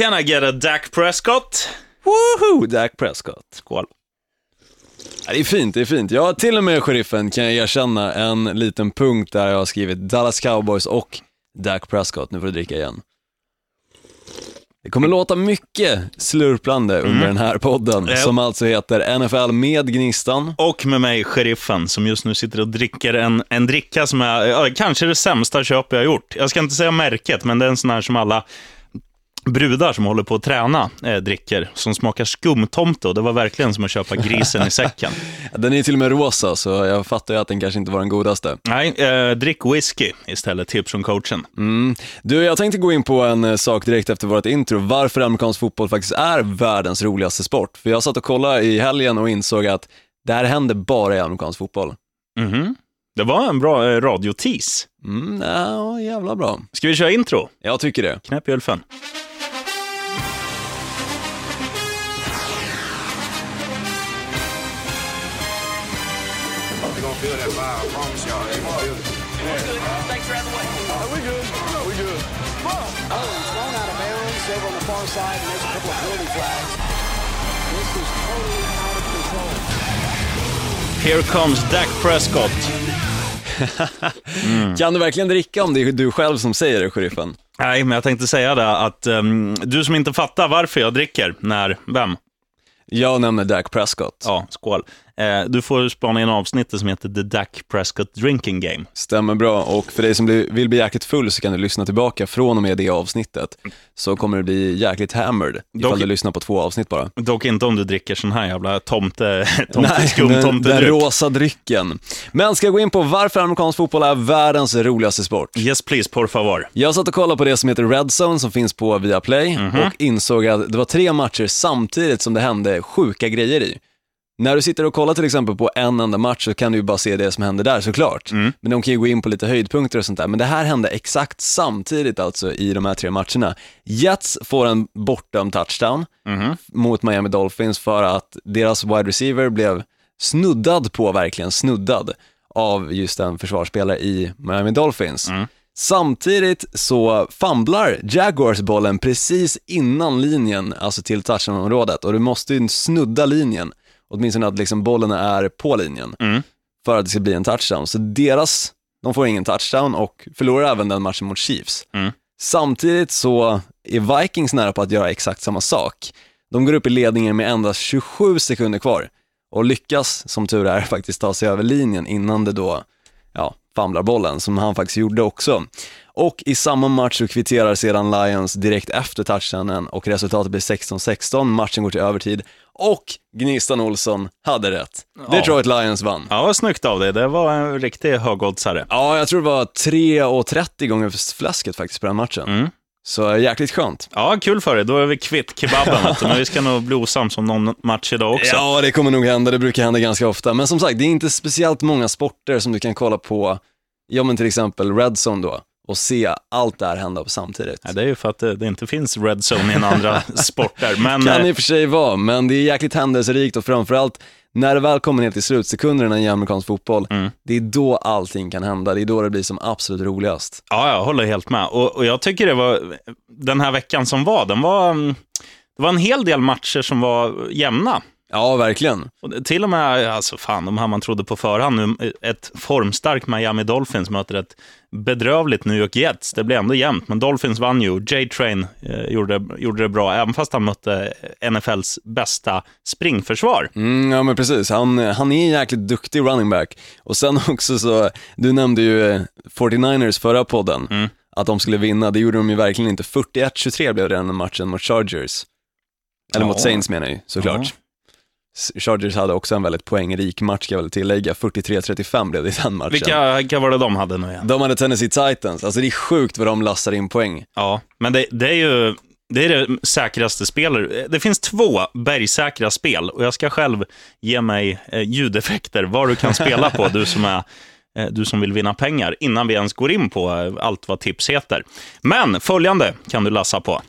Can I get a Dak Prescott? Woho! Dak Prescott. Skål. Ja, det är fint, det är fint. Har till och med, sheriffen, kan jag erkänna en liten punkt där jag har skrivit Dallas Cowboys och Dak Prescott. Nu får du dricka igen. Det kommer låta mycket slurplande under den här podden, Ja. som alltså heter NFL med Gnistan. Och med mig, sheriffen, som just nu sitter och dricker en, en dricka som är ja, kanske det sämsta köp jag har gjort. Jag ska inte säga märket, men det är en sån här som alla brudar som håller på att träna eh, dricker, som smakar skumtomte och det var verkligen som att köpa grisen i säcken. Den är till och med rosa, så jag fattar ju att den kanske inte var den godaste. Nej, eh, drick whisky istället, tips från coachen. Mm. Du, jag tänkte gå in på en eh, sak direkt efter vårt intro, varför amerikansk fotboll faktiskt är världens roligaste sport. För jag satt och kollade i helgen och insåg att det här händer bara i amerikansk fotboll. Mhm. Det var en bra eh, radiotis. Mm, ja, jävla bra. Ska vi köra intro? Jag tycker det. Knäpp i Ulfen. Far side, and there's a couple of penalty flags. This is totally out of control. Here comes Dak Prescott. Kan du verkligen dricka om det är du själv som säger det, sheriffen? Nej, men jag tänkte säga det att ehm, du som inte fattar varför jag dricker, när, vem? Jag nämner Dak Prescott. Ja, skål. Eh, du får spana in avsnittet som heter The Dak Prescott Drinking Game. Stämmer bra, och för dig som vill bli jäkligt full så kan du lyssna tillbaka från och med det avsnittet. Så kommer det bli jäkligt hammered, ifall Dock- du lyssnar på två avsnitt bara. Dock inte om du dricker sån här jävla tomte, tomte Nej, skum, den, den tomtedryck. rosa drycken. Men ska jag gå in på varför amerikansk fotboll är världens roligaste sport? Yes please, por favor. Jag satt och kollade på det som heter Red Zone som finns på Viaplay och insåg att det var tre matcher samtidigt som det hände sjuka grejer i. När du sitter och kollar till exempel på en enda match så kan du ju bara se det som händer där såklart. Men de kan ju gå in på lite höjdpunkter och sånt där. Men det här hände exakt samtidigt alltså i de här tre matcherna. Jets får en bortdömd touchdown mot Miami Dolphins för att deras wide receiver blev snuddad på, verkligen snuddad, av just en försvarsspelare i Miami Dolphins. Samtidigt så famlar Jaguars bollen precis innan linjen, alltså till touchdown-området och du måste ju snudda linjen, åtminstone att liksom bollen är på linjen, för att det ska bli en touchdown. Så deras, de får ingen touchdown och förlorar även den matchen mot Chiefs. Samtidigt så är Vikings nära på att göra exakt samma sak. De går upp i ledningen med endast 27 sekunder kvar och lyckas, som tur är, faktiskt ta sig över linjen innan det då, ja, famlar bollen, som han faktiskt gjorde också. Och i samma match så kvitterar sedan Lions direkt efter touchdownen och resultatet blir 16-16, matchen går till övertid och Gnistan Olsson hade rätt. Detroit Lions vann. Ja, vad snyggt av dig. Det var en riktig högoddsare. Ja, jag tror det var 3,30 gånger fläsket faktiskt på den matchen. Så jäkligt skönt. Ja, kul för dig. Då är vi kvitt kebaben. Men vi ska nog bli osams om någon match idag också. Ja, det kommer nog hända. Det brukar hända ganska ofta. Men som sagt, det är inte speciellt många sporter som du kan kolla på, ja men till exempel Red Zone då, och se allt det här hända på samtidigt. Ja, det är ju för att det, det inte finns red zone i andra sporter. Men kan eh, i och för sig vara, men det är jäkligt händelserikt och framförallt när det väl kommer ner till slutsekunderna i amerikansk fotboll, Mm. det är då allting kan hända. Det är då det blir som absolut roligast. ja, jag håller helt med. Och, och jag tycker det var, den här veckan som var, den var, mm, det var en hel del matcher som var jämna. Ja, verkligen. Och till och med, alltså fan, de här man trodde på förhand nu, ett formstarkt Miami Dolphins möter ett bedrövligt New York Jets. Det blev ändå jämnt, men Dolphins vann ju. J-Train eh, gjorde, gjorde det bra, även fast han mötte NFLs bästa springförsvar. Mm, ja men precis, han, han är en jäkligt duktig running back. Och sen också så, du nämnde ju eh, 49ers förra podden, Mm. att de skulle vinna, det gjorde de ju verkligen inte. 41-23 blev det den matchen mot Chargers. Eller mot Ja. Saints menar jag ju, såklart. S- Chargers hade också en väldigt poängrik match, ska jag väl tillägga. 43-35 blev det i den matchen. Vilka, vilka var det de hade nu igen? De hade Tennessee Titans, alltså det är sjukt vad de lassar in poäng. Ja, men det, det är ju det, är det säkraste spelet. Det finns två bergsäkra spel och jag ska själv ge mig eh, ljudeffekter, vad du kan spela på, du som, är, eh, du som vill vinna pengar, innan vi ens går in på eh, allt vad tips heter. Men följande kan du lassa på.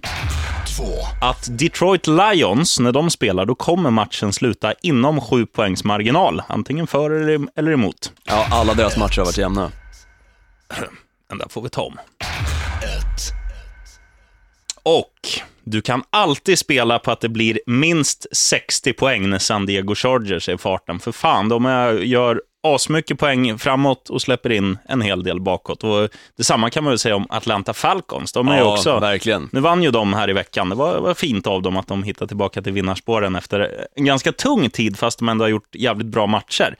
Att Detroit Lions, när de spelar, då kommer matchen sluta inom sju poängs marginal. Antingen för eller, eller emot. Ja, alla deras matcher har varit jämna. Den där får vi ta om. Och du kan alltid spela på att det blir minst 60 poäng när San Diego Chargers är i farten. För fan, de är, gör asmycket poäng framåt och släpper in en hel del bakåt. Och detsamma kan man väl säga om Atlanta Falcons. De är Ja, också, verkligen. Nu vann ju de här i veckan. Det var, var fint av dem att de hittade tillbaka till vinnarspåren efter en ganska tung tid, fast de ändå har gjort jävligt bra matcher.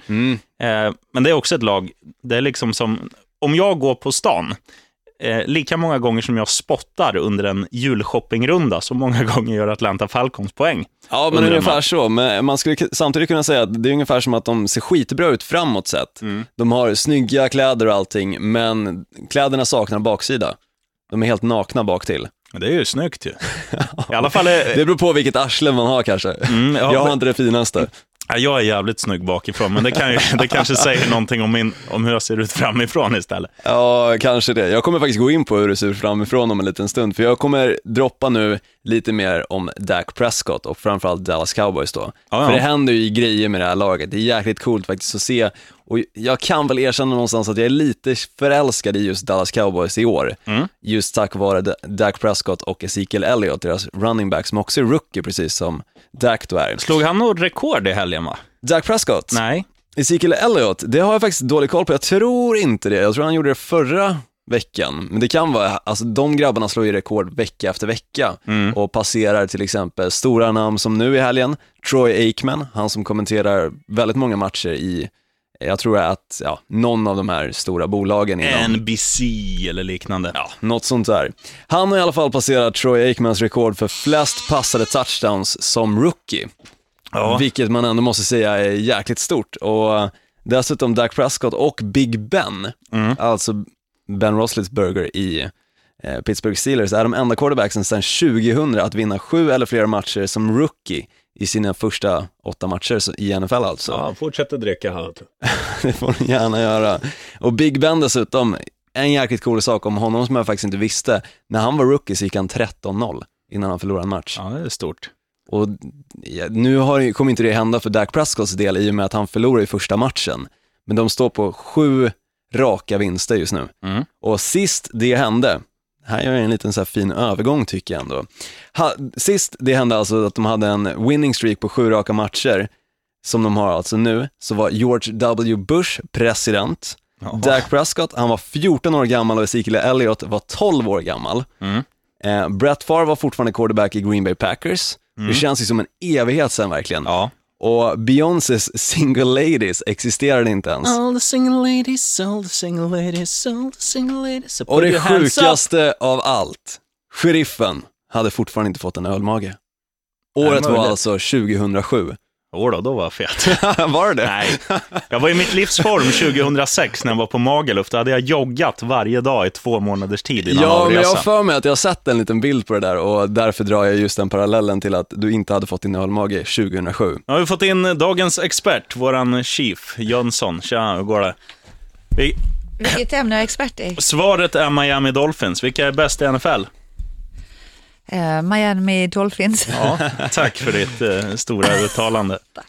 Eh, men det är också ett lag, det är liksom som, om jag går på stan, eh, lika många gånger som jag spottar under en julshoppingrunda, så många gånger gör Atlanta Falcons poäng. Ja, men ungefär så. Men man skulle samtidigt kunna säga att det är ungefär som att de ser skitbra ut framåt sett. Mm. De har snygga kläder och allting, men kläderna saknar baksida. De är helt nakna bak till. Det är ju snyggt ju. I alla fall, är, Det beror på vilket arsle man har kanske. Mm, ja, jag har men- inte det finaste. Ja, jag är jävligt snygg bakifrån, men det, kan ju, det kanske säger någonting om, min, om hur jag ser ut framifrån istället. Ja, kanske det. Jag kommer faktiskt gå in på hur det ser ut framifrån om en liten stund, för jag kommer droppa nu lite mer om Dak Prescott och framförallt Dallas Cowboys då. ja. För det händer ju grejer med det här laget, det är jäkligt coolt faktiskt att se. Och jag kan väl erkänna någonstans att jag är lite förälskad i just Dallas Cowboys i år. Mm. Just tack vare Dak Prescott och Ezekiel Elliott, deras running back, som också är rookie precis som Dak då är. Slog han något rekord i helgen, va? Dak Prescott? Nej. Ezekiel Elliott, det har jag faktiskt dålig koll på. Jag tror inte det. Jag tror han gjorde det förra veckan. Men det kan vara, alltså de grabbarna slår ju rekord vecka efter vecka och passerar till exempel stora namn som nu i helgen, Troy Aikman, han som kommenterar väldigt många matcher i, jag tror att, ja, någon av de här stora bolagen inom NBC eller liknande. Ja, något sånt där. Han har i alla fall passerat Troy Aikmans rekord för flest passade touchdowns som rookie. Ja. Vilket man ändå måste säga är jäkligt stort. Och dessutom Dak Prescott och Big Ben, Mm. alltså Ben Roethlisberger i eh, Pittsburgh Steelers, är de enda quarterbacksen sedan 2000 att vinna sju eller fler matcher som rookie i sina första åtta matcher i NFL alltså. Ja, fortsätter dricka här. Det får ni gärna göra. Och Big Ben dessutom, en jäkligt cool sak om honom som jag faktiskt inte visste. När han var rookie så gick han 13-0 innan han förlorade en match. Ja, det är stort. Och nu har, kommer inte det hända för Dak Prescotts del i och med att han förlorade i första matchen. Men de står på sju raka vinster just nu. Mm. Och sist det hände, här gör jag en liten så fin övergång tycker jag ändå. Ha, sist det hände alltså att de hade en winning streak på sju raka matcher, som de har alltså nu, så var George W. Bush president. Jaha. Dak Prescott, han var 14 år gammal och Ezekiel Elliott var 12 år gammal. Mm. Eh, Brett Favre var fortfarande quarterback i Green Bay Packers. Det känns ju som en evighet sen verkligen. Ja. Och Beyoncés Single Ladies existerade inte ens. All the single ladies, all the single ladies, all the single ladies. So Och det sjukaste av allt, sheriffen hade fortfarande inte fått en ölmage. Året var alltså 2007. Åh då var jag fet. var det det? Nej, jag var i mitt livs form 2006 när jag var på Magaluf. Då hade jag joggat varje dag i två månaders tid innan Ja, men jag har för mig att jag har sett en liten bild på det där och därför drar jag just den parallellen till att du inte hade fått din ölmage 2007. Nu har vi fått in dagens expert, våran chief, Jönsson. Tja, hur går det? Vi, Vilket ämne är expert i? svaret är Miami Dolphins. Vilka är bäst i NFL? Eh, Miami Dolphins. Ja, tack för ditt eh, stora uttalande. Tack.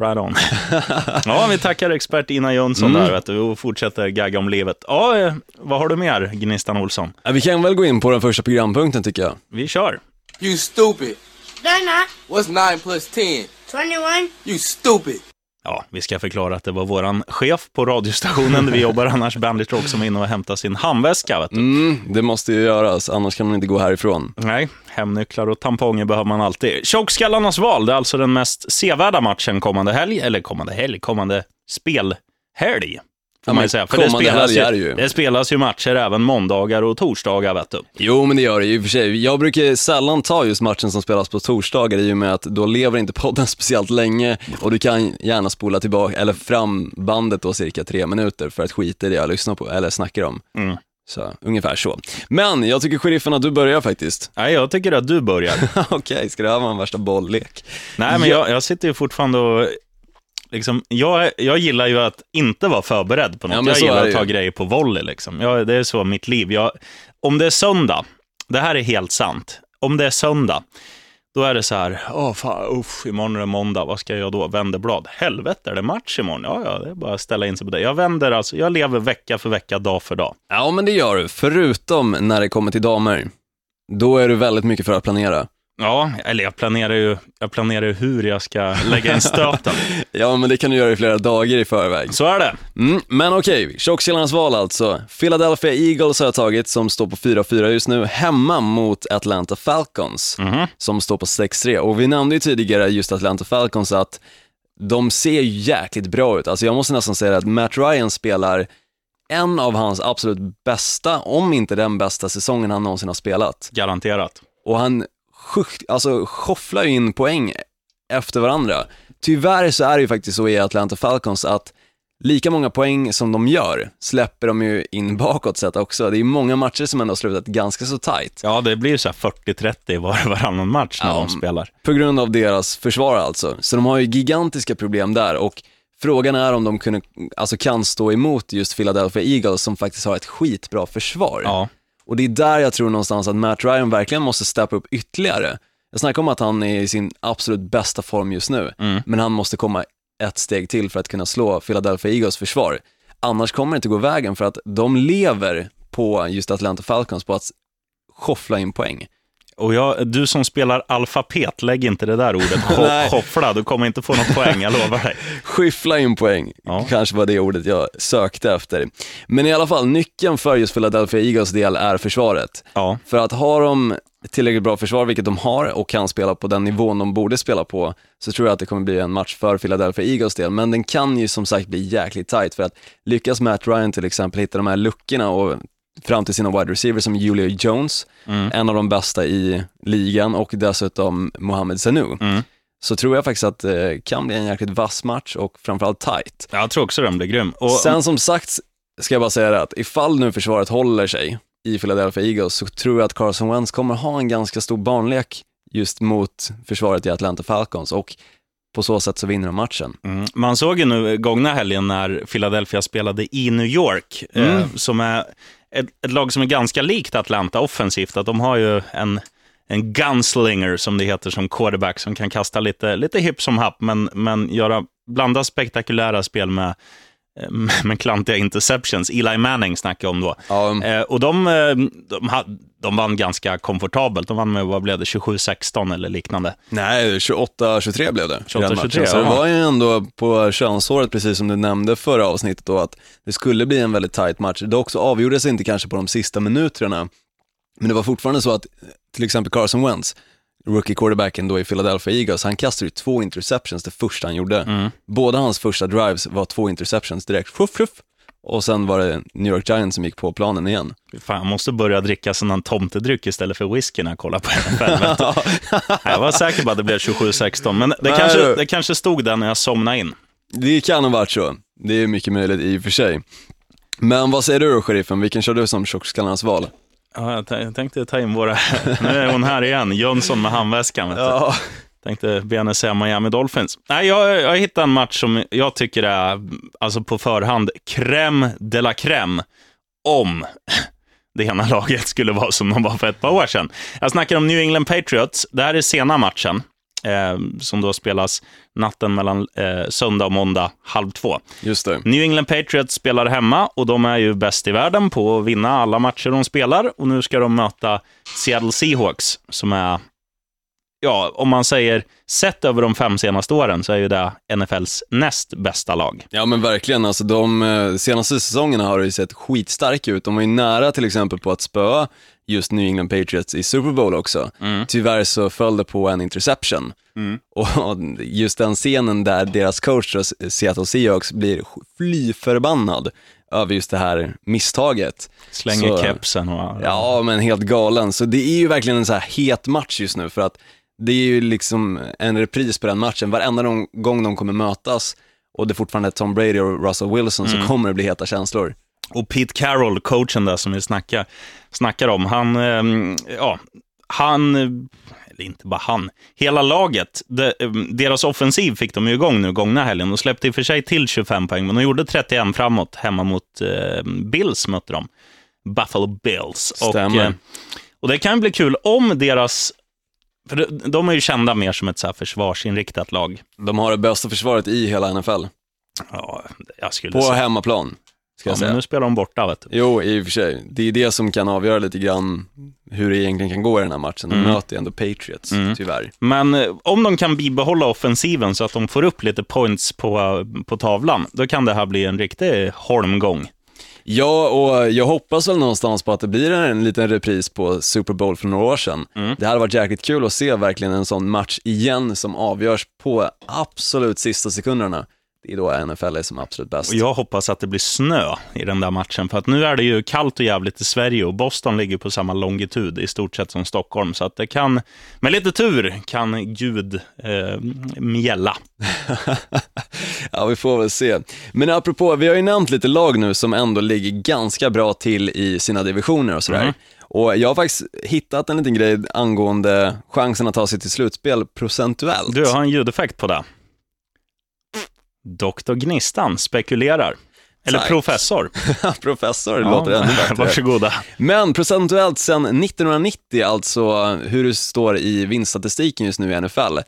Right on. Ja, vi tackar expert Ina Jönsson där, vet du, och fortsätter gagga om livet. Ja, eh, vad har du mer, Gnistan Olsson? Ja, Vi kan väl gå in på den första programpunkten tycker jag. Vi kör. You stupid. They're not. What's 9 plus 10? 21. You stupid. Ja, vi ska förklara att det var våran chef på radiostationen där vi jobbar, annars Bandit Rock, som var inne och hämtade sin handväska. Vet du. Mm, det måste ju göras, annars kan man inte gå härifrån. Nej, hemnycklar och tamponger behöver man alltid. Tjockskallarnas val, det är alltså den mest sevärda matchen kommande helg, eller kommande helg, kommande spelhelg. Ja, man ju säga. För det spelas, ju, ju. det spelas ju matcher även måndagar och torsdagar, vet du. Jo, men det gör det ju i och för sig. Jag brukar sällan ta just matchen som spelas på torsdagar i och med att då lever inte podden speciellt länge och du kan gärna spola tillbaka, eller fram bandet då cirka tre minuter för att skita i det jag lyssnar på, eller snackar om. Mm. Så, ungefär så. Men jag tycker sheriffen att du börjar faktiskt. Nej, jag tycker att du börjar. Okej, ska det här vara en värsta bolllek? Nej, men jag, jag sitter ju fortfarande och... Liksom, jag, jag gillar ju att inte vara förberedd på något. Ja, jag gillar att ta grejer på volley. Liksom. Jag, det är så mitt liv. Jag, om det är söndag, det här är helt sant. Om det är söndag, då är det så här, åh fan, uff, imorgon är det måndag, vad ska jag göra då? Vänder blad. Helvete, är det match imorgon? Ja, ja, det är bara att ställa in sig på det. Jag vänder alltså, jag lever vecka för vecka, dag för dag. Ja, men det gör du, förutom när det kommer till damer. då är du väldigt mycket för att planera. Ja, eller jag planerar ju, jag planerar ju hur jag ska lägga in stöten. Ja, men det kan du göra i flera dagar i förväg. Så är det. Mm, men okej, tjockskillarnas val alltså. Philadelphia Eagles har jag tagit, som står på 4-4 just nu, hemma mot Atlanta Falcons, som står på 6-3. Och vi nämnde ju tidigare just Atlanta Falcons att de ser ju jäkligt bra ut. Alltså jag måste nästan säga att Matt Ryan spelar en av hans absolut bästa, om inte den bästa säsongen han någonsin har spelat. Garanterat. Och han alltså, sjofflar ju in poäng efter varandra. Tyvärr så är det ju faktiskt så i Atlanta Falcons att lika många poäng som de gör släpper de ju in bakåt sett också. Det är ju många matcher som ändå har slutat ganska så tight. Ja, det blir så här 40-30 var varannan match när Ja, de spelar. På grund av deras försvar alltså. Så de har ju gigantiska problem där och frågan är om de kunde, alltså kan stå emot just Philadelphia Eagles som faktiskt har ett skitbra försvar. Ja. Och det är där jag tror någonstans att Matt Ryan verkligen måste steppa upp ytterligare. Jag snackar om att han är i sin absolut bästa form just nu, men han måste komma ett steg till för att kunna slå Philadelphia Eagles försvar. Annars kommer det inte gå vägen för att de lever på just Atlanta Falcons på att sjoffla in poäng. Och jag, du som spelar alfabet, lägg inte det där ordet hoppla, du kommer inte få något poäng, jag lovar dig. Skyffla in poäng, Ja. kanske var det ordet jag sökte efter. Men i alla fall, nyckeln för just Philadelphia Eagles del är försvaret. Ja, För att ha de tillräckligt bra försvar, vilket de har och kan spela på den nivån de borde spela på, så tror jag att det kommer bli en match för Philadelphia Eagles del. Men den kan ju som sagt bli jäkligt tight för att lyckas Matt Ryan till exempel hitta de här luckorna och fram till sina wide receivers som Julio Jones, en av de bästa i ligan och dessutom Mohamed Sanu. Så tror jag faktiskt att det kan bli en jäkligt vass match och framförallt tight. jag tror också den blir grym. Och, Sen som sagt, ska jag bara säga det att ifall nu försvaret håller sig i Philadelphia Eagles så tror jag att Carson Wentz kommer ha en ganska stor barnlek just mot försvaret i Atlanta Falcons och på så sätt så vinner de matchen. Mm. Man såg ju nu gångna helgen när Philadelphia spelade i New York, eh, som är ett, ett lag som är ganska likt Atlanta offensivt, att de har ju en, en gunslinger, som det heter, som quarterback, som kan kasta lite, lite hipp som happ, men, men göra, blanda spektakulära spel med, eh, med klantiga interceptions. Eli Manning snackar jag om då. Ja, Eh, och de, eh, de, de vann ganska komfortabelt. De vann med, vad blev det, 27-16 eller liknande. nej, 28-23 blev det. i den 28-23, matchen. Så det var ju ändå på könsåret, precis som du nämnde förra avsnittet då, att det skulle bli en väldigt tight match. Dock så avgjordes det inte kanske på de sista minuterna, men det var fortfarande så att till exempel Carson Wentz, rookie quarterbacken då i Philadelphia Eagles, han kastade ju två interceptions det första han gjorde. Mm. Båda hans första drives var två interceptions direkt, fuff, fuff. Och sen var det New York Giants som gick på planen igen. Fan, jag måste börja dricka sån tomtedryck istället för whisky när jag kollar på NFL. jag var säker på att det blev 27-16, men det Nej, kanske, det kanske stod där när jag somnade in. Det kan ha varit så, det är mycket möjligt i och för sig. Men vad säger du då, sheriffen, vilken kör du som tjockskallarnas val? Ja, jag, jag tänkte ta in våra... Nu är hon här igen, Jönsson med handväskan. Vet du. Ja, Tänkte be henne säga Miami Dolphins. Nej, jag, jag hittade en match som jag tycker är, alltså på förhand, crème de la crème. Om det ena laget skulle vara som de var för ett par år sedan. Jag snackar om New England Patriots. Det här är sena matchen, som då spelas natten mellan eh, söndag och måndag, halv två. just det. New England Patriots spelar hemma och de är ju bäst i världen på att vinna alla matcher de spelar. Och nu ska de möta Seattle Seahawks som är, ja, om man säger sett över de fem senaste åren så är ju det NFLs näst bästa lag. Ja men verkligen, alltså de eh, senaste säsongerna har det ju sett skitstarka ut. De var ju nära till exempel på att spöa just New England Patriots i Super Bowl också. Tyvärr så föll det på en interception. Och just den scenen där deras coach, Seattle Seahawks, blir fly förbannad över just det här misstaget. Slänger Så- kepsen och... Ja, men helt galen. Så det är ju verkligen en så här het match just nu för att det är ju liksom en repris på den matchen. Varenda gång de kommer mötas och det är fortfarande är Tom Brady och Russell Wilson så kommer det bli heta känslor. Och Pete Carroll, coachen där som vi snackar, snackar om, han, eh, ja, han, eller inte bara han, hela laget, de, eh, deras offensiv fick de ju igång nu gångna helgen. De släppte i och för sig till 25 poäng, men de gjorde 31 framåt hemma mot eh, Bills, mötte de. Buffalo Bills. Stämmer. Och, eh, och det kan bli kul om deras, för de- är ju kända mer som ett så försvarsinriktat lag. De har det bästa försvaret i hela NFL, Ja, jag skulle på säga. hemmaplan. Ska Ja, jag säga. men nu spelar de borta, vet du. Jo, i och för sig. Det är det som kan avgöra lite grann hur det egentligen kan gå i den här matchen. De Mm. möter ju ändå Patriots, Mm. tyvärr. Men eh, om de kan bibehålla offensiven så att de får upp lite points på, på tavlan, då kan det här bli en riktig holmgång. Ja, och jag hoppas väl någonstans på att det blir en liten repris på Super Bowl för några år sedan. Mm. Det hade varit jäkligt kul att se verkligen en sån match igen som avgörs på absolut sista sekunderna. Det är då NFL är som absolut bäst. Och jag hoppas att det blir snö i den där matchen, för att nu är det ju kallt och jävligt i Sverige och Boston ligger på samma longitud i stort sett som Stockholm, så att det kan, med lite tur, kan Gud eh, mjälla. ja, vi får väl se. Men apropå, vi har ju nämnt lite lag nu som ändå ligger ganska bra till i sina divisioner och sådär. Mm. Och jag har faktiskt hittat en liten grej angående chansen att ta sig till slutspel procentuellt. Du, har en ljudeffekt på det. Doktor Gnistan spekulerar. Eller Tack. professor. Professor, det låter ännu bättre. Varsågoda. Men procentuellt sedan 1990, alltså hur du står i vinststatistiken just nu i NFL,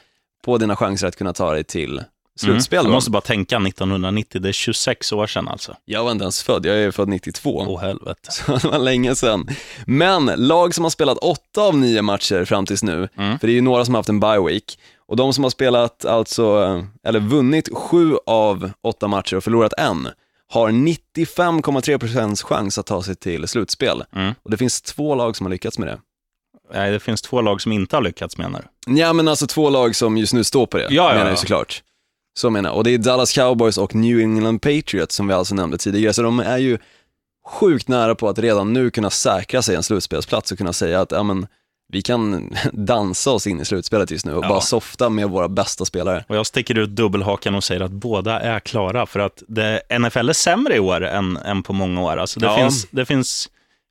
på dina chanser att kunna ta dig till slutspel. Mm. Jag måste bara tänka 1990, det är 26 år sedan alltså. Jag var inte ens född, jag är född 92. Åh helvete. Så det var länge sedan. Men lag som har spelat åtta av nio matcher fram tills nu, Mm. för det är ju några som har haft en bye week, och de som har spelat, alltså, eller vunnit sju av åtta matcher och förlorat en, har 95,3% chans att ta sig till slutspel. Mm. Och det finns två lag som har lyckats med det. Nej, det finns två lag som inte har lyckats menar du? Ja men alltså två lag som just nu står på det, Ja, ja, menar ja. jag såklart. Så menar jag. Och det är Dallas Cowboys och New England Patriots som vi alltså nämnde tidigare, så de är ju sjukt nära på att redan nu kunna säkra sig en slutspelsplats och kunna säga att, ja men, vi kan dansa oss in i slutspelet just nu och Ja. bara softa med våra bästa spelare. Och jag sticker ut dubbelhakan och säger att båda är klara, för att det, NFL är sämre i år än, än på många år. Alltså det, Ja. finns, det finns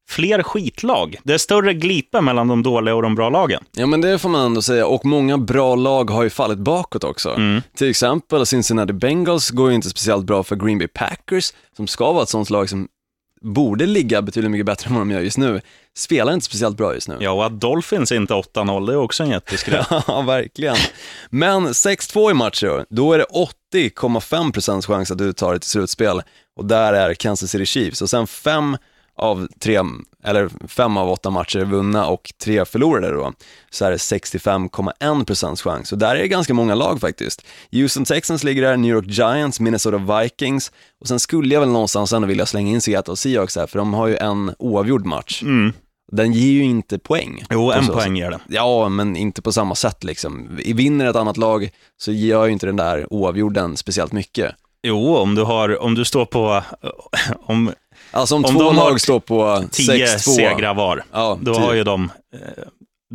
fler skitlag. Det är större glipa mellan de dåliga och de bra lagen. Ja men det får man ändå säga, och många bra lag har ju fallit bakåt också. Mm. Till exempel Cincinnati Bengals går ju inte speciellt bra för Green Bay Packers, som ska vara ett sånt lag som borde ligga betydligt mycket bättre än vad de gör just nu. Spelar inte speciellt bra just nu. Ja, och att Dolphins inte är 8-0, det är också en jätteskräll. Ja, verkligen. Men 6-2 i matcher, då, då är det 80,5% chans att du tar dig till slutspel. Och där är Kansas City Chiefs. Och sen fem av tre, eller fem av åtta matcher vunna och tre förlorade då, så är det 65,1% chans. Och där är det ganska många lag faktiskt. Houston Texans ligger där, New York Giants, Minnesota Vikings och sen skulle jag väl någonstans ändå vilja slänga in Seattle Seahawks här, för de har ju en oavgjord match. Mm. Den ger ju inte poäng. Jo, en så poäng ger det. Ja, men inte på samma sätt liksom. I vinner ett annat lag så gör ju inte den där oavgjorden speciellt mycket. Jo, om du, har, om du står på... Om Alltså om, Om två lag står på 10 6-2. segrar var, Ja, då tio. har ju de eh,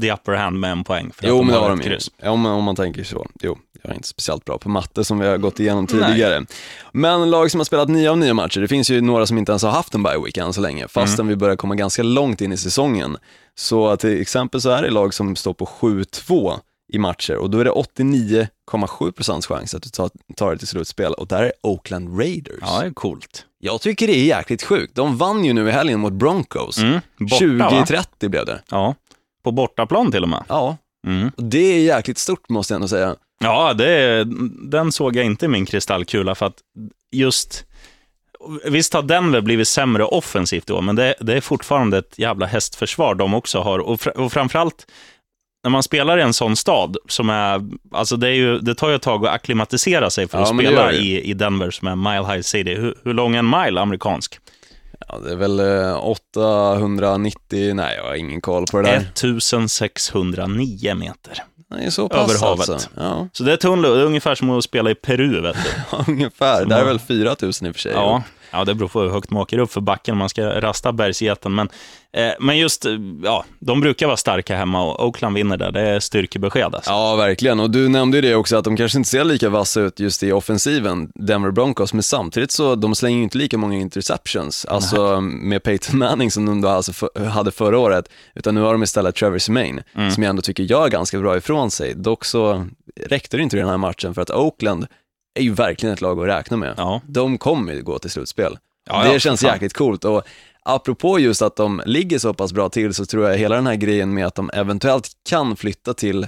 the upper hand med en poäng. För Jo, att de men det har de ju. Ja, om, om man tänker så. Jo, jag är inte speciellt bra på matte som vi har gått igenom tidigare. Men lag som har spelat nio av nio matcher, det finns ju några som inte ens har haft en bye week än så länge, fastän Mm. vi börjar komma ganska långt in i säsongen. Så till exempel så är det lag som står på 7-2 i matcher och då är det 89,7% chans att du tar, tar det till slutspel och där är Oakland Raiders. Ja, det är coolt. Jag tycker det är jäkligt sjukt. De vann ju nu i helgen mot Broncos. Mm. Borta, va? 20-30 blev det. Ja, på bortaplan till och med. Ja, Mm. och det är jäkligt stort måste jag ändå säga. Ja, det, den såg jag inte i min kristallkula, för att just... Visst har Denver blivit sämre offensivt då, men det, det är fortfarande ett jävla hästförsvar de också har. Och, fr, och framförallt, när man spelar i en sån stad, som är, alltså det, är ju, det tar ju ett tag att akklimatisera sig för Ja, att spela i, i Denver, som är Mile High City. Hur, hur lång är en mile amerikansk? Ja, det är väl eh, 890, nej jag har ingen koll på det där. 1609 meter. Det är så pass Över havet. Alltså. Ja, Så det är tunn luft. Det är ungefär som att spela i Peru, vet du. ungefär. Där är väl 4000 i och för sig. Ja, ja, det beror på hur högt man åker upp för backen om man ska rasta bergsgeten. Men, eh, men just, eh, ja, de brukar vara starka hemma och Oakland vinner där. Det är styrkebesked alltså. Ja, verkligen. Och du nämnde ju det också, att de kanske inte ser lika vassa ut just i offensiven, Denver Broncos, men samtidigt så de slänger ju inte lika många interceptions, alltså med Peyton Manning som de då alltså för, hade förra året, utan nu har de istället Trevor Semaine, Mm. som jag ändå tycker gör ganska bra ifrån sig. Dock så räckte det inte i den här matchen, för att Oakland är ju verkligen ett lag att räkna med. Ja. De kommer ju gå till slutspel. Ja, det ja, känns fan. jäkligt coolt. Och apropå just att de ligger så pass bra till så tror jag hela den här grejen med att de eventuellt kan flytta till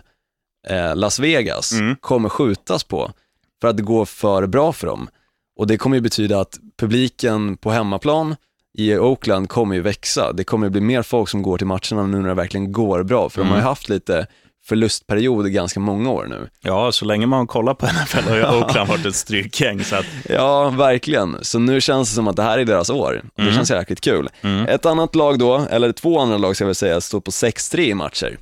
eh, Las Vegas Mm. kommer skjutas på för att det går för bra för dem. Och det kommer ju betyda att publiken på hemmaplan i Oakland kommer ju växa. Det kommer ju bli mer folk som går till matcherna nu när det verkligen går bra, för de har ju haft lite förlustperiod i ganska många år nu. Ja, så länge man kollar på NFL har ju Oakland varit ett strykgäng. Så att, Ja, verkligen. Så nu känns det som att det här är deras år. Och det känns jäkligt kul. Ett annat lag då, eller två andra lag ska jag väl säga, står på 6-3 i matcher.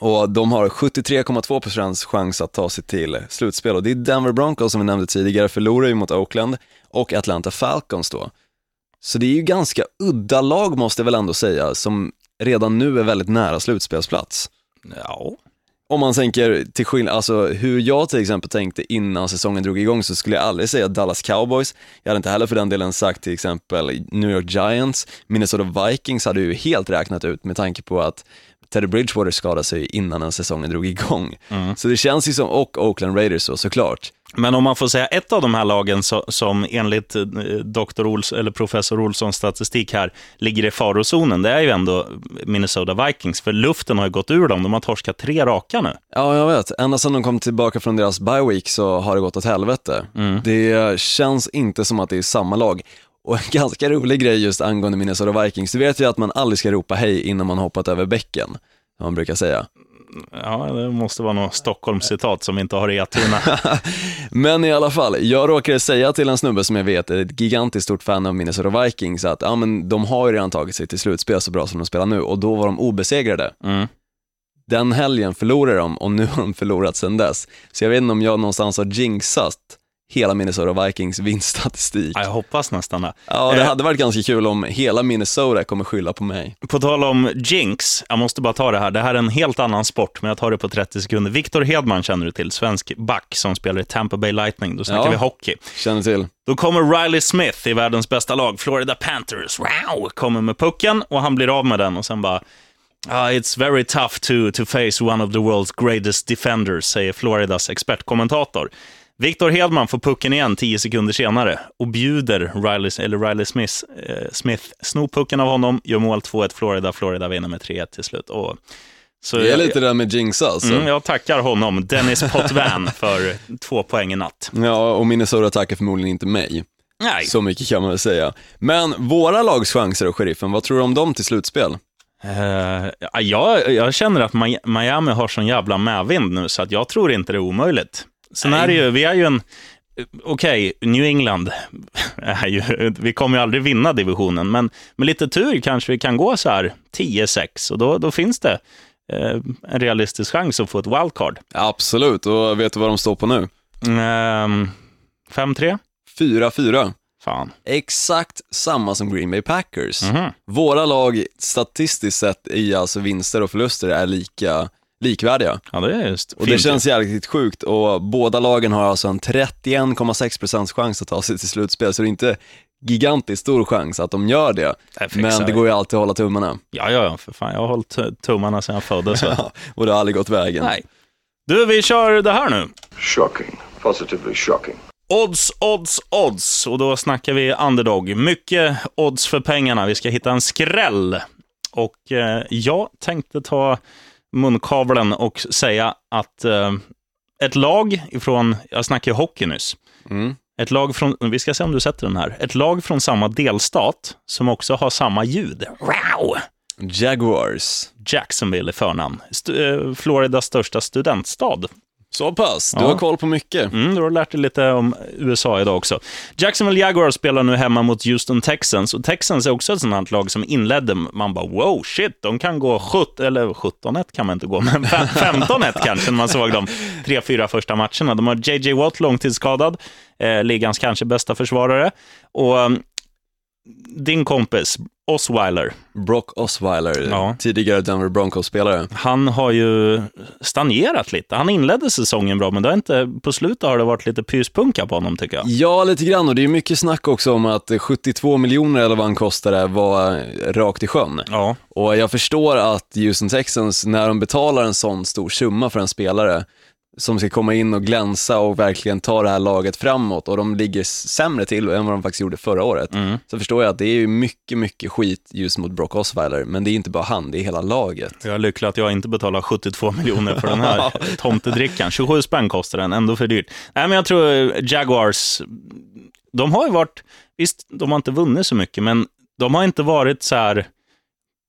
Och de har 73,2% chans att ta sig till slutspel och det är Denver Broncos som vi nämnde tidigare, förlorar ju mot Oakland och Atlanta Falcons då. Så det är ju ganska udda lag måste jag väl ändå säga, som redan nu är väldigt nära slutspelsplats. Ja, Om man tänker till skillnad, alltså hur jag till exempel tänkte innan säsongen drog igång så skulle jag aldrig säga Dallas Cowboys. Jag hade inte heller för den delen sagt till exempel New York Giants, Minnesota Vikings hade ju helt räknat ut med tanke på att Teddy Bridgewater skadade sig innan den säsongen drog igång. Så det känns ju som, och Oakland Raiders så såklart. Men om man får säga ett av de här lagen så, som enligt eh, Dr. Ols, eller professor Olssons statistik här ligger i farozonen, det är ju ändå Minnesota Vikings, för luften har ju gått ur dem. De har torskat tre raka nu. Ja, jag vet. Ända sedan de kom tillbaka från deras bye week så har det gått åt helvete. Det känns inte som att det är samma lag. Och en ganska rolig grej just angående Minnesota Vikings, du vet ju att man aldrig ska ropa hej innan man hoppat över bäcken, som man brukar säga. Ja, det måste vara något Stockholmscitat som inte har i Atuna. Men i alla fall, jag råkade säga till en snubbe som jag vet är ett gigantiskt stort fan av Minnesota Vikings att ja, men de har ju redan tagit sig till slutspel så bra som de spelar nu och då var de obesegrade. Mm. Den helgen förlorade de och nu har de förlorat sedan dess. Så jag vet inte om jag någonstans har jinxat hela Minnesota Vikings vinststatistik. Ja, jag hoppas nästan det. Ja, det Eh, hade varit ganska kul om hela Minnesota kommer skylla på mig. På tal om jinx, jag måste bara ta det här. Det här är en helt annan sport, men jag tar det på 30 sekunder. Victor Hedman känner du till, svensk back som spelar i Tampa Bay Lightning. Då snackar Ja. vi hockey. Känner till. Då kommer Riley Smith i världens bästa lag, Florida Panthers. Wow! Kommer med pucken och han blir av med den och sen bara Ah, it's very tough to, to face one of the world's greatest defenders, säger Floridas expertkommentator. Victor Hedman får pucken igen tio sekunder senare och bjuder Riley, eller Riley Smith, eh, Smith snor pucken av honom, gör mål 2-1 Florida. Florida vinner med 3-1 till slut. Och, så Det är jag, lite det där med jinxa alltså. mm, jag tackar honom, Dennis Potvin, för två poäng i natt. Ja, och Minnesota tackar förmodligen inte mig. Nej, Så mycket kan man väl säga. Men våra lags chanser och sheriffen, vad tror du om dem till slutspel? Eh, ja, jag, jag känner att Mi- Miami har sån jävla medvind nu, så att jag tror inte det är omöjligt. Sen är det ju, vi är ju en... Okej, New England, ju, vi kommer ju aldrig vinna divisionen, men med lite tur kanske vi kan gå så här 10-6 och då, då finns det eh, en realistisk chans att få ett wildcard. Absolut, och vet du vad de står på nu? Ehm, 5-3? 4-4. Fan. Exakt samma som Green Bay Packers. Mhm. Våra lag statistiskt sett i alltså vinster och förluster är lika likvärdiga. Ja, det är just Och det fint. känns jävligt sjukt och båda lagen har alltså en 31,6% chans att ta sig till slutspel, så det är inte gigantiskt stor chans att de gör det. Det Men det går ju alltid att hålla tummarna. Ja, ja, ja, för fan. Jag har hållit tummarna sedan jag föddes. så- och det har aldrig gått vägen. Nej. Du, vi kör det här nu. Shocking. Positively shocking. Odds, odds, odds. Och då snackar vi underdog. Mycket odds för pengarna. Vi ska hitta en skräll. Och eh, jag tänkte ta munkavlen och säga att eh, ett lag ifrån, jag snackade ju hockey nyss. Mm. Ett lag från, vi ska se om du sätter den här. Ett lag från samma delstat som också har samma ljud. Wow! Jaguars. Jacksonville är förnamn. St- eh, Floridas största studentstad. Så pass, du Ja. har koll på mycket. Mm, du har lärt dig lite om USA idag också. Jacksonville Jaguars spelar nu hemma mot Houston Texans. Och Texans är också ett sånt här lag som inledde, man bara wow, shit, de kan gå 17, eller 17-1 kan man inte gå, men fem- 15-1 kanske när man såg de tre, fyra första matcherna. De har JJ Watt långtidsskadad, eh, ligans kanske bästa försvarare. Och um, din kompis, Osweiler, Brock Osweiler, Ja. tidigare Denver Broncos-spelare. han har ju stagnerat lite. Han inledde säsongen bra, men det har inte, på slutet har det varit lite pyspunka på honom tycker jag. Ja, lite grann och det är mycket snack också om att 72 miljoner eller vad han kostade var rakt i sjön. Ja, Och jag förstår att Houston Texans, när de betalar en sån stor summa för en spelare, som ska komma in och glänsa och verkligen ta det här laget framåt och de ligger sämre till än vad de faktiskt gjorde förra året. Mm. Så förstår jag att det är ju mycket, mycket skit just mot Brock Osweiler, men det är inte bara han, det är hela laget. Jag är lycklig att jag inte betalar 72 miljoner för den här tomtedrickan. 27 spänn kostar den, ändå för dyrt. Nej, men jag tror eh, Jaguars, de har ju varit, visst, de har inte vunnit så mycket, men de har inte varit så här,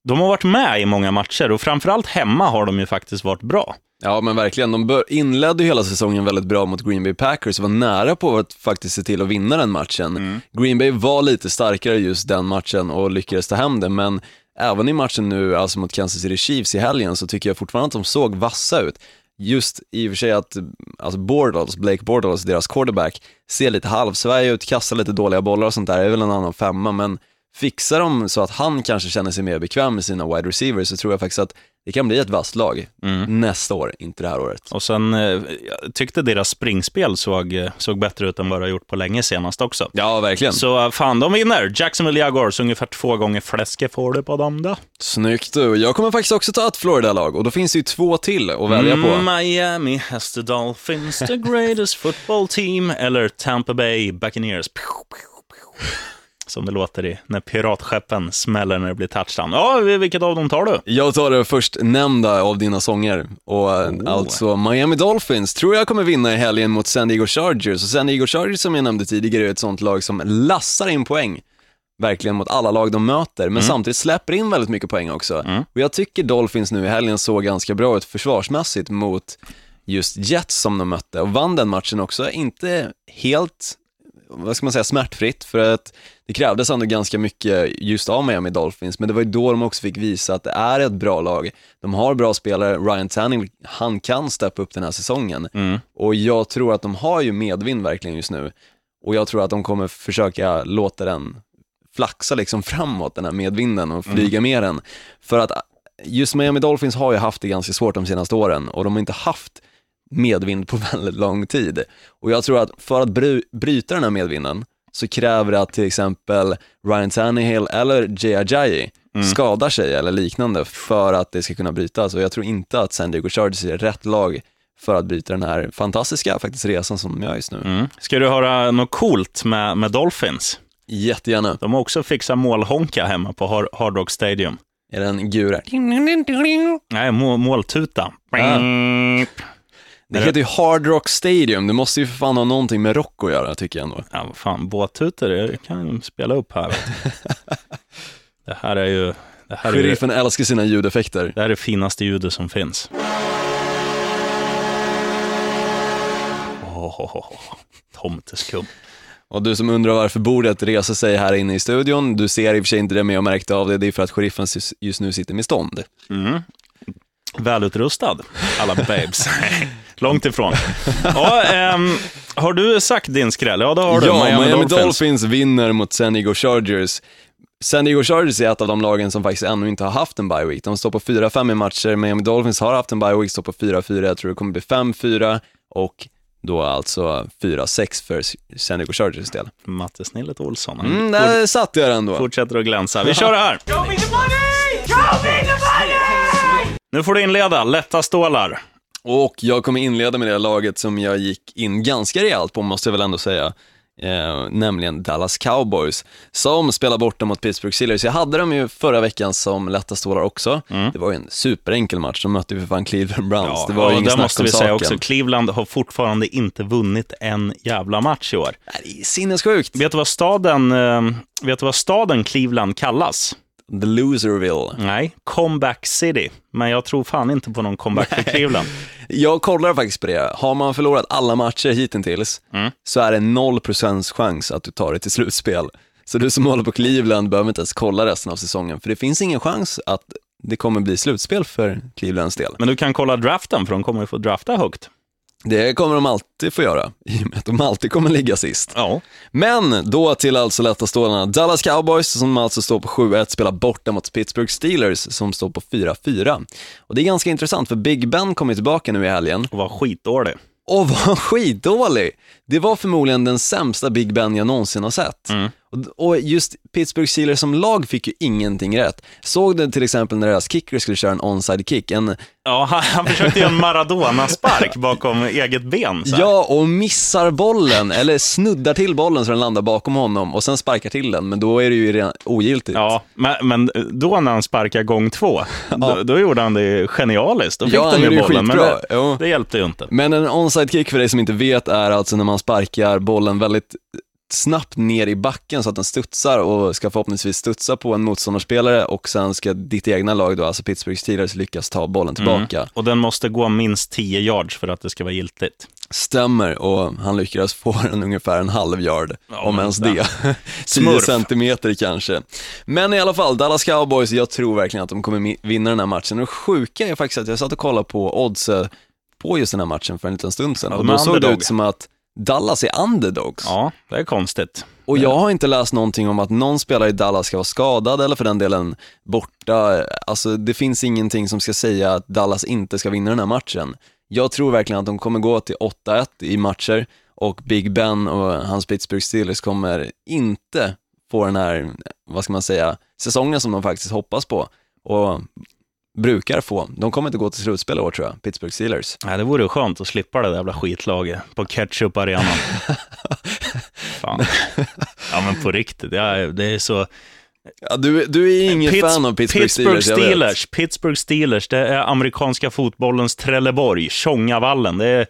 de har varit med i många matcher och framförallt hemma har de ju faktiskt varit bra. Ja men verkligen, de inledde ju hela säsongen väldigt bra mot Green Bay Packers och var nära på att faktiskt se till att vinna den matchen. Green Bay var lite starkare just den matchen och lyckades ta hem det, men även i matchen nu, alltså mot Kansas City Chiefs i helgen, så tycker jag fortfarande att de såg vassa ut. Just i och för sig att, alltså Bortles, Blake Bortles, deras quarterback, ser lite halvsvaj ut, kastar lite dåliga bollar och sånt där, är väl en annan femma, men fixar de så att han kanske känner sig mer bekväm med sina wide receivers så tror jag faktiskt att det kan bli ett vasst lag nästa år, inte det här året. Och sen eh, jag tyckte deras springspel såg, eh, såg bättre ut än vad det har gjort på länge senast också. Ja, verkligen. Så eh, fan, de vinner. Jacksonville Jaguars, ungefär två gånger fläske får du på dem då. Snyggt du. Jag kommer faktiskt också ta ett Florida-lag och då finns det ju två till att välja på. Mm, Miami has the Dolphins, the greatest football team, eller Tampa Bay Buccaneers. Pew, pew, pew. Som det låter i när piratskeppen smäller när det blir touchdown. Ja, vilket av dem tar du? Jag tar det först nämnda av dina sånger och eh, alltså Miami Dolphins tror jag kommer vinna i helgen mot San Diego Chargers och San Diego Chargers som jag nämnde tidigare är ett sånt lag som lassar in poäng verkligen mot alla lag de möter, men samtidigt släpper in väldigt mycket poäng också. Och jag tycker Dolphins nu i helgen såg ganska bra ut försvarsmässigt mot just Jets som de mötte och vann den matchen också, inte helt, vad ska man säga, smärtfritt för att det krävdes ändå ganska mycket just av Miami Dolphins, men det var ju då de också fick visa att det är ett bra lag. De har bra spelare, Ryan Tanning, han kan steppa upp den här säsongen. Och jag tror att de har ju medvind verkligen just nu. Och jag tror att de kommer försöka låta den flaxa liksom framåt, den här medvinden och flyga med den. För att just Miami Dolphins har ju haft det ganska svårt de senaste åren och de har inte haft medvind på väldigt lång tid. Och jag tror att för att bry- bryta den här medvinden så kräver det att till exempel Ryan Tannehill eller Jay Ajayi skadar sig eller liknande för att det ska kunna brytas. Och jag tror inte att San Diego Chargers är rätt lag för att bryta den här fantastiska faktiskt resan som de gör just nu. Mm. Ska du höra något coolt med, med Dolphins? Jättegärna. De har också fixat målhonka hemma på Har- Hard Rock Stadium. Är det en gur? Nej, må, måltuta. Det heter ju Hard Rock Stadium, det måste ju för fan ha någonting med rock att göra tycker jag ändå. Ja, vad fan, båttutor, det kan spela upp här. det här är ju... Det här är, ju- Sheriffen älskar sina ljudeffekter. det här är det finaste ljudet som finns. Oh, oh, oh. Tomteskum. Och du som undrar varför bordet reser sig här inne i studion, du ser i och för sig inte det men jag märkte av det, det är för att sheriffen just- nu sitter med stånd. Välutrustad, alla babes. Långt ifrån. Ja, ehm, har du sagt din skräll? Ja, det har du. ja, Miami, Dolphins. Dolphins vinner mot San Diego Chargers. San Diego Chargers är ett av de lagen som faktiskt ännu inte har haft en bye week. De står på 4-5 i matcher, Miami Dolphins har haft en bye week, står på 4-4, jag tror det kommer bli 5-4 och då alltså 4-6 för San Diego Chargers del. Mattesnillet Olsson. Han Mm, där satt jag den då. fortsätter att glänsa. Vi kör det här. Nu får du inleda. Lätta stålar. Och jag kommer inleda med det laget som jag gick in ganska rejält på, måste jag väl ändå säga. Eh, nämligen Dallas Cowboys, som spelar borta mot Pittsburgh Steelers. Jag hade dem ju förra veckan som lätta stålar också. Det var ju en superenkel match, de mötte ju för fan Cleveland Browns. det var ju och inget där måste vi saken. säga också, Cleveland har fortfarande inte vunnit en jävla match i år. Det är sinnessjukt. Vet du vad staden, eh, vet du vad staden Cleveland kallas? The Loserville. Nej, Comeback City. Men jag tror fan inte på någon comeback för Cleveland. Jag kollar faktiskt på det. Har man förlorat alla matcher hittills Mm. så är det 0% chans att du tar det till slutspel. Så du som håller på Cleveland behöver inte ens kolla resten av säsongen, för det finns ingen chans att det kommer bli slutspel för Clevelands del. Men du kan kolla draften, för de kommer ju få drafta högt. Det kommer de alltid få göra, i och med att de alltid kommer ligga sist. Ja. Men då till alltså lätta stålarna. Dallas Cowboys som alltså står på 7-1 spelar borta mot Pittsburgh Steelers som står på 4-4. Och det är ganska intressant för Big Ben kommer tillbaka nu i helgen Och var skitdålig. och var skitdålig. Det var förmodligen den sämsta Big Ben jag någonsin har sett. Och, och just Pittsburgh Steelers som lag fick ju ingenting rätt. Såg du till exempel när deras kicker skulle köra en onside kick? En, Ja, han, han försökte göra en Maradona-spark bakom eget ben. Ja, och missar bollen, eller snuddar till bollen så den landar bakom honom och sen sparkar till den, men då är det ju redan ogiltigt. Ja, men, men då när han sparkade gång två, då, då gjorde han det genialiskt. Då fick Ja, de ju det bollen, men skitbra. det, Jo. det hjälpte ju inte. Men en onside kick för dig som inte vet är alltså när man sparkar bollen väldigt snabbt ner i backen så att den studsar och ska förhoppningsvis studsa på en motståndarspelare och sen ska ditt egna lag då, alltså Pittsburgh Steelers, lyckas ta bollen tillbaka. Och den måste gå minst 10 yards för att det ska vara giltigt. Stämmer, och han lyckades få den ungefär en halv yard, Ja, om ens det. 10 Smurf. centimeter kanske. Men i alla fall, Dallas Cowboys, jag tror verkligen att de kommer vinna den här matchen. Och sjuka är faktiskt att jag satt och kollade på odds på just den här matchen för en liten stund sedan. Ja, och då såg det ut som att Dallas är underdogs. Ja, det är konstigt. Och jag har inte läst någonting om att någon spelare i Dallas ska vara skadad eller för den delen borta. Alltså det finns ingenting som ska säga att Dallas inte ska vinna den här matchen. Jag tror verkligen att de kommer gå till 8-1 i matcher och Big Ben och hans Pittsburgh Steelers kommer inte få den här, vad ska man säga, säsongen som de faktiskt hoppas på och brukar få. De kommer inte gå till slutspel i år tror jag, Pittsburgh Steelers. Nej, det vore skönt att slippa det där jävla skitlaget på ketchup-arenan. Fan. Ja, men på riktigt. Det är, det är så... Ja, du, du är ingen Pitts- fan av Pittsburgh, Pittsburgh Steelers. Steelers, Pittsburgh Steelers, det är amerikanska fotbollens Trelleborg, Tjongavallen. Det är,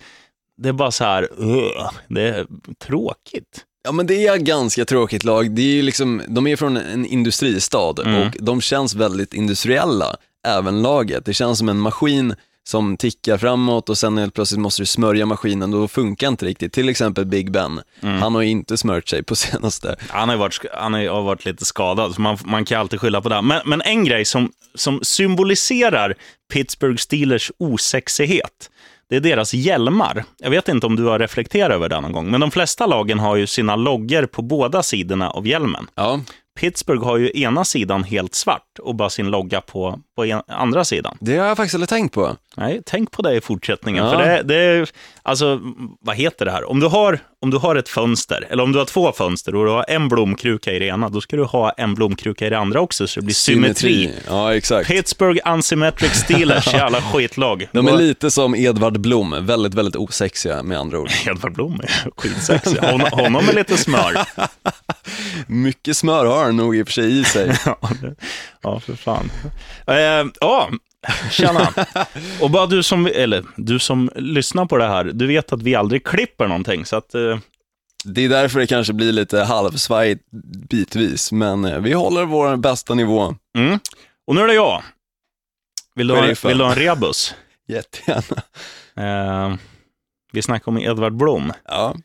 det är bara så här, ugh, det är tråkigt. Ja men det är ganska tråkigt lag. Det är liksom, de är från en industristad Mm. och de känns väldigt industriella, även laget. Det känns som en maskin som tickar framåt och sen helt plötsligt måste du smörja maskinen då funkar inte riktigt. Till exempel Big Ben. Mm. Han har ju inte smört sig på senaste. Han har ju varit, han har varit lite skadad, så man, man kan alltid skylla på det. Men, men en grej som, som symboliserar Pittsburgh Steelers osexighet, det är deras hjälmar. Jag vet inte om du har reflekterat över det någon gång, men de flesta lagen har ju sina loggor på båda sidorna av hjälmen. Ja, Pittsburgh har ju ena sidan helt svart och bara sin logga på, på en, andra sidan. det har jag faktiskt aldrig tänkt på. Nej, tänk på det i fortsättningen. Ja. För det, det är, alltså, vad heter det här? Om du, har, om du har ett fönster, eller om du har två fönster och du har en blomkruka i det ena, då ska du ha en blomkruka i det andra också, så det blir symmetri. Ja, exakt. Pittsburgh Unsymmetric Steelers, jävla skitlag. De är lite som Edvard Blom, väldigt, väldigt osexiga med andra ord. Edvard Blom är skitsexig. Hon, honom med lite smör. Mycket smör har han nog i och för sig i sig. Ja, för fan. Eh, Ja, tjena. Och bara du som, eller du som lyssnar på det här, du vet att vi aldrig klipper någonting, så att eh, Det är därför det kanske blir lite halvsvajigt bitvis, men eh, vi håller vår bästa nivå. Mm. Och nu är det jag. Vill du, ha, vill du ha en rebus? Jättegärna. Eh, vi snackar om Edvard Blom. Ja.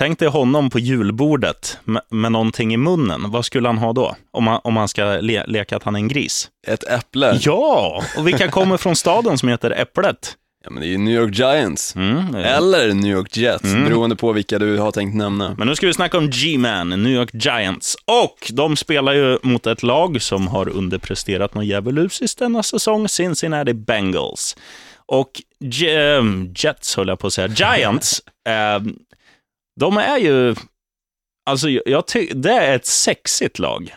Tänk dig honom på julbordet med, med någonting i munnen. Vad skulle han ha då? Om han, om han ska le, leka att han är en gris? Ett äpple. Ja, och vilka kommer från staden som heter Äpplet? Ja, men det är ju New York Giants. Mm. eh, Eller New York Jets, Mm. beroende på vilka du har tänkt nämna. Men nu ska vi snacka om G-Man, New York Giants. Och de spelar ju mot ett lag som har underpresterat något djävulusiskt denna säsong, Cincinnati Bengals. Och ehm, Jets, höll jag på att säga, Giants, eh, de är ju... Alltså, jag, jag ty- det är ett sexigt lag.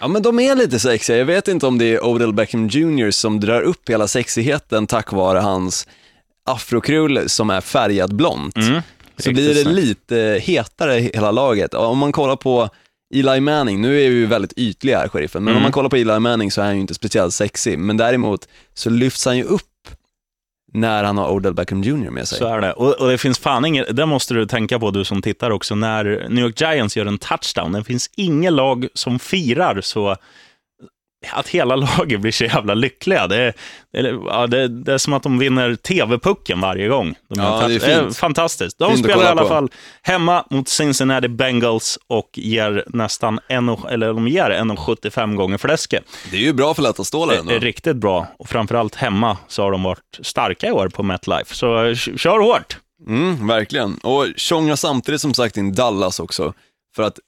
Ja, men de är lite sexiga. Jag vet inte om det är Odell Beckham Jr. som drar upp hela sexigheten tack vare hans afrokrull som är färgad blont. Mm. Så blir det lite hetare hela laget. Om man kollar på Eli Manning, nu är vi ju väldigt ytliga här, sheriffen, men Mm. om man kollar på Eli Manning så är han ju inte speciellt sexig, men däremot så lyfts han ju upp när han har Odell Beckham Jr. med sig. Så är det. Och, och det finns fan inget, det måste du tänka på du som tittar också, när New York Giants gör en touchdown. Det finns inget lag som firar så att hela laget blir så jävla lyckliga. Det är, är, ja, det, det är som att de vinner TV-pucken varje gång. De Ja, det är fint. fantastiskt. De Fint spelar i alla på. fall hemma mot Cincinnati Bengals och ger nästan en, eller de ger 1,75 gånger fläsket. Det är ju bra för lätta stålar Det ändå. är riktigt bra och framförallt hemma så har de varit starka i år på MetLife. Så eh, kör hårt! Mm, verkligen. Och tjongar samtidigt som sagt in Dallas också. För att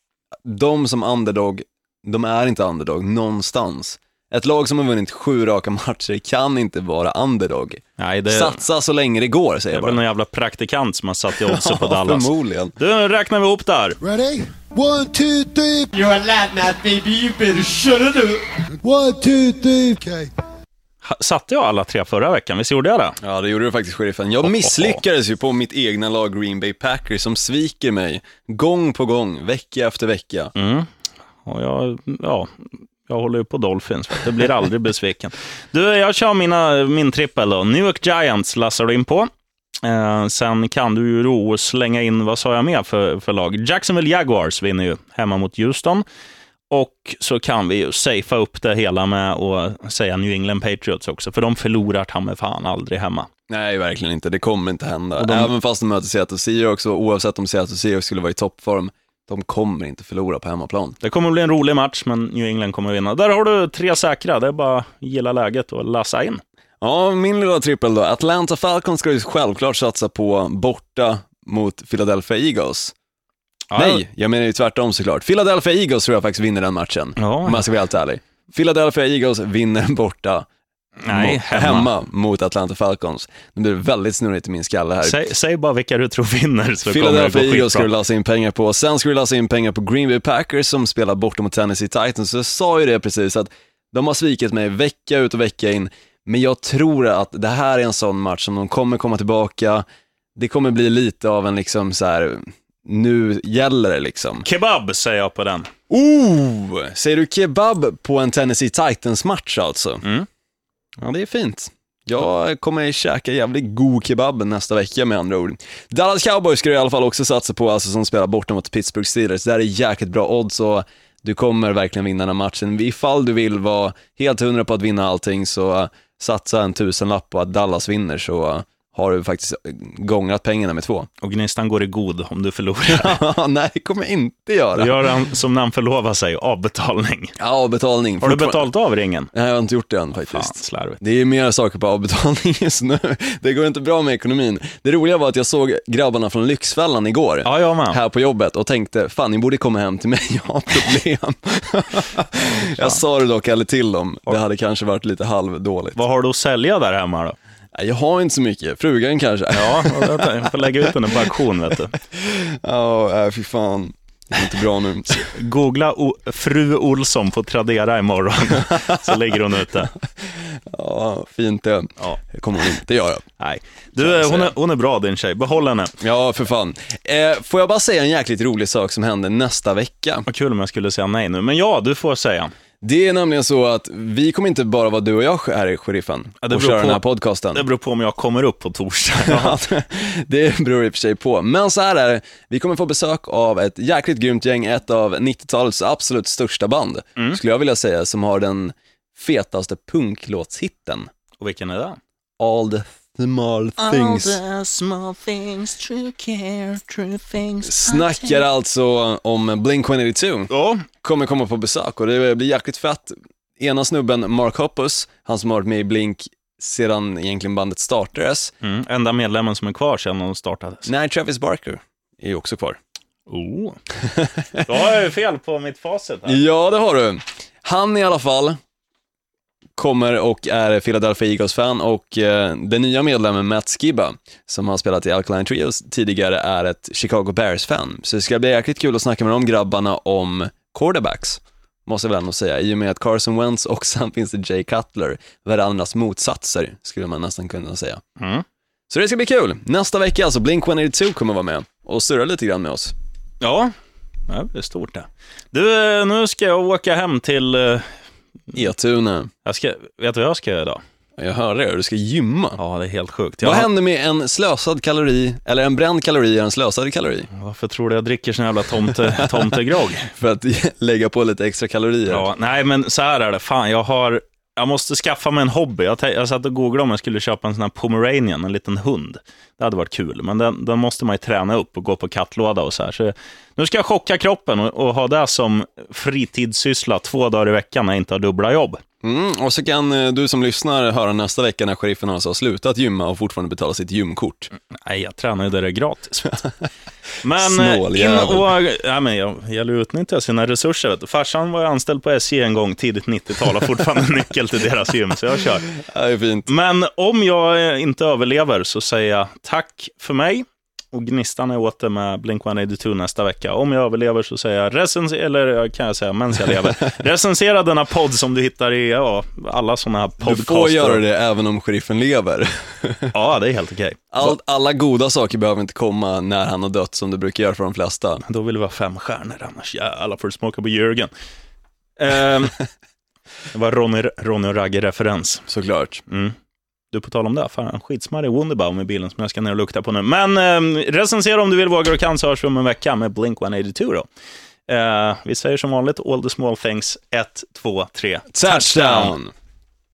de som underdog, de är inte underdog någonstans. Ett lag som har vunnit sju raka matcher kan inte vara underdog. Nej, det, Satsa så länge det går, det säger är jag väl bara. någon jävla praktikant som har satt i oddset på Dallas. Förmodligen. Du, räknar vi ihop där. Ready? One, two, three. You're a lad now, baby. You better shut it up. One, two, three. Okay. Satte jag alla tre förra veckan? Visst gjorde jag det? Ja, det gjorde du faktiskt, sheriffen. Jag misslyckades ju på mitt egna lag Green Bay Packers som sviker mig gång på gång, vecka efter vecka. Och jag, ja, jag håller ju på Dolphins, det blir aldrig besviken. Du, jag kör mina, min trippel då. New York Giants lassar du in på. Eh, sen kan du ju då slänga in, vad sa jag mer för, för lag? Jacksonville Jaguars vinner ju hemma mot Houston. Och så kan vi ju safea upp det hela med att säga New England Patriots också, för de förlorar ta mig fan aldrig hemma. Nej, verkligen inte. Det kommer inte hända. Och de- Även fast de möter Seattle Seahawks och oavsett om Seattle Seahawks skulle vara i toppform, de kommer inte förlora på hemmaplan. Det kommer bli en rolig match, men New England kommer vinna. Där har du tre säkra, det är bara att gilla läget och lassa in. Ja, min lilla trippel då. Atlanta Falcons ska ju självklart satsa på borta mot Philadelphia Eagles. Ja, Nej, jag menar ju tvärtom såklart. Philadelphia Eagles tror jag faktiskt vinner den matchen. Ja. Om man ska vara helt ärlig. Philadelphia Eagles vinner borta Nej, mot, hemma. mot Atlanta Falcons. Det blir väldigt snurrigt i min skalle här. Säg, säg bara vilka du tror vinner, så det Philadelphia Eagles ska du lassa in pengar på. Sen ska du lassa in pengar på Green Bay Packers som spelar borta mot Tennessee Titans. Så jag sa ju det precis, att de har svikit mig vecka ut och vecka in. Men jag tror att det här är en sån match som de kommer komma tillbaka. Det kommer bli lite av en liksom så här, nu gäller det liksom. Kebab säger jag på den. Oh! Säger du kebab på en Tennessee Titans-match alltså? Mm. Ja, det är fint. Jag kommer käka jävligt god kebab nästa vecka med andra ord. Dallas Cowboys ska du i alla fall också satsa på, alltså som spelar borta mot Pittsburgh Steelers. Det här är jäkligt bra odds och du kommer verkligen vinna den här matchen. Ifall du vill vara helt hundra på att vinna allting så eh, satsa en tusenlapp på att Dallas vinner så eh, har du faktiskt uh, gångrat pengarna med två. Och gnistan går i god om du förlorar. Nej, det kommer jag inte göra. Gör han som när han förlovar sig, avbetalning. Ja, betalning. Har du betalat av ringen? Nej, jag har inte gjort det än Fan, faktiskt. slarvigt. Det är mer saker på avbetalning just nu. Det går inte bra med ekonomin. Det roliga var att jag såg grabbarna från Lyxfällan igår. Ja, jag med. Här på jobbet och tänkte, fan ni borde komma hem till mig, jag har problem. jag sa det dock aldrig till dem, det hade kanske varit lite halvdåligt. Vad har du att sälja där hemma då? Jag har inte så mycket, frugan kanske. Ja, jag får lägga ut den på auktion, vet du. Ja, äh, fy fan. Det är inte bra nu. Googla o- fru Olsson på Tradera imorgon, så lägger hon ut det. Ja, fint det. Ja. Det kommer hon inte göra. Nej. Du, hon är, hon är bra din tjej, behåll henne. Ja, för fan. Eh, får jag bara säga en jäkligt rolig sak som händer nästa vecka? Vad kul om jag skulle säga nej nu, men ja, du får säga. Det är nämligen så att vi kommer inte bara vara du och jag här i sheriffen Ja, och köra på- den här podcasten. Det beror på om jag kommer upp på torsdag. Ja, det beror i och för sig på. Men så här är det, vi kommer få besök av ett jäkligt grymt gäng, ett av 90-talets absolut största band, Mm. skulle jag vilja säga, som har den fetaste punklåtshitten. Och vilken är det? All the small things. small things, true care, true things. Snackar alltså om Blink-182. Ja, Kommer komma på besök och det blir jäkligt fett. Ena snubben, Mark Hoppus, han som har varit med i Blink sedan egentligen bandet startades. mm. enda medlemmen som är kvar sedan de startades. Nej, Travis Barker är ju också kvar. Oh. Då har jag ju fel på mitt facit här. Ja, det har du. Han i alla fall kommer och är Philadelphia Eagles-fan och eh, den nya medlemmen Matt Skibba, som har spelat i Alkaline Trios tidigare, är ett Chicago Bears-fan. Så det ska bli jäkligt kul att snacka med de grabbarna om quarterbacks, måste jag väl ändå säga, i och med att Carson Wentz och sen finns det Jay Cutler, varandras motsatser, skulle man nästan kunna säga. Mm. Så det ska bli kul. Nästa vecka alltså, Blink-182 kommer vara med och surra lite grann med oss. Ja, det blir stort det. Du, eh, nu ska jag åka hem till... eh, E-tune. Jag ska, vet du vad jag ska göra idag? Jag hör det, du ska gymma. Ja, det är helt sjukt. Vad Jag, händer med en slösad kalori, eller en bränd kalori är en slösad kalori? varför tror du jag dricker sån jävla tomte, tomtegrogg? För att lägga på lite extra kalorier. Ja, nej, men så här är det. Fan, jag har... Jag måste skaffa mig en hobby. Jag, jag satt och googlade om jag skulle köpa en sån här pomeranian, en liten hund. Det hade varit kul, men den, den måste man ju träna upp och gå på kattlåda och så här. Så nu ska jag chocka kroppen och, och ha det som fritidssyssla två dagar i veckan när jag inte har dubbla jobb. Mm, och så kan eh, du som lyssnar höra nästa vecka när sheriffen alltså har slutat gymma och fortfarande betala sitt gymkort. Nej, jag tränar ju där det är gratis. Men eh, in och... Ja, men jag gäller att utnyttja sina resurser. Vet du. Farsan var anställd på SJ en gång, tidigt 90-tal, och fortfarande nyckel till deras gym, så jag kör. Ja, Det är fint. Men om jag eh, inte överlever så säger jag tack för mig. Och Gnistan är åter med Blink-182 nästa vecka. Om jag överlever så säger jag, recensera, eller kan jag säga, medan jag lever, recensera denna podd som du hittar i ja, alla sådana här Du podcaster. får göra det även om sheriffen lever. Ja, det är helt okej. All, alla goda saker behöver inte komma när han har dött som det brukar göra för de flesta. Då vill vi ha fem stjärnor, annars jävlar får du smaka på Jörgen. Ehm, det var Ronny, Ronny och Ragge-referens. Såklart. Mm. Du, på tal om det, fan, skitsmarrig Wunderbaum i bilen som jag ska ner och lukta på nu. Men eh, recensera om du vill, vågar och kan, så hörs vi om en vecka med Blink-182 då. Eh, vi säger som vanligt, all the small things, 1, 2, 3. Touchdown!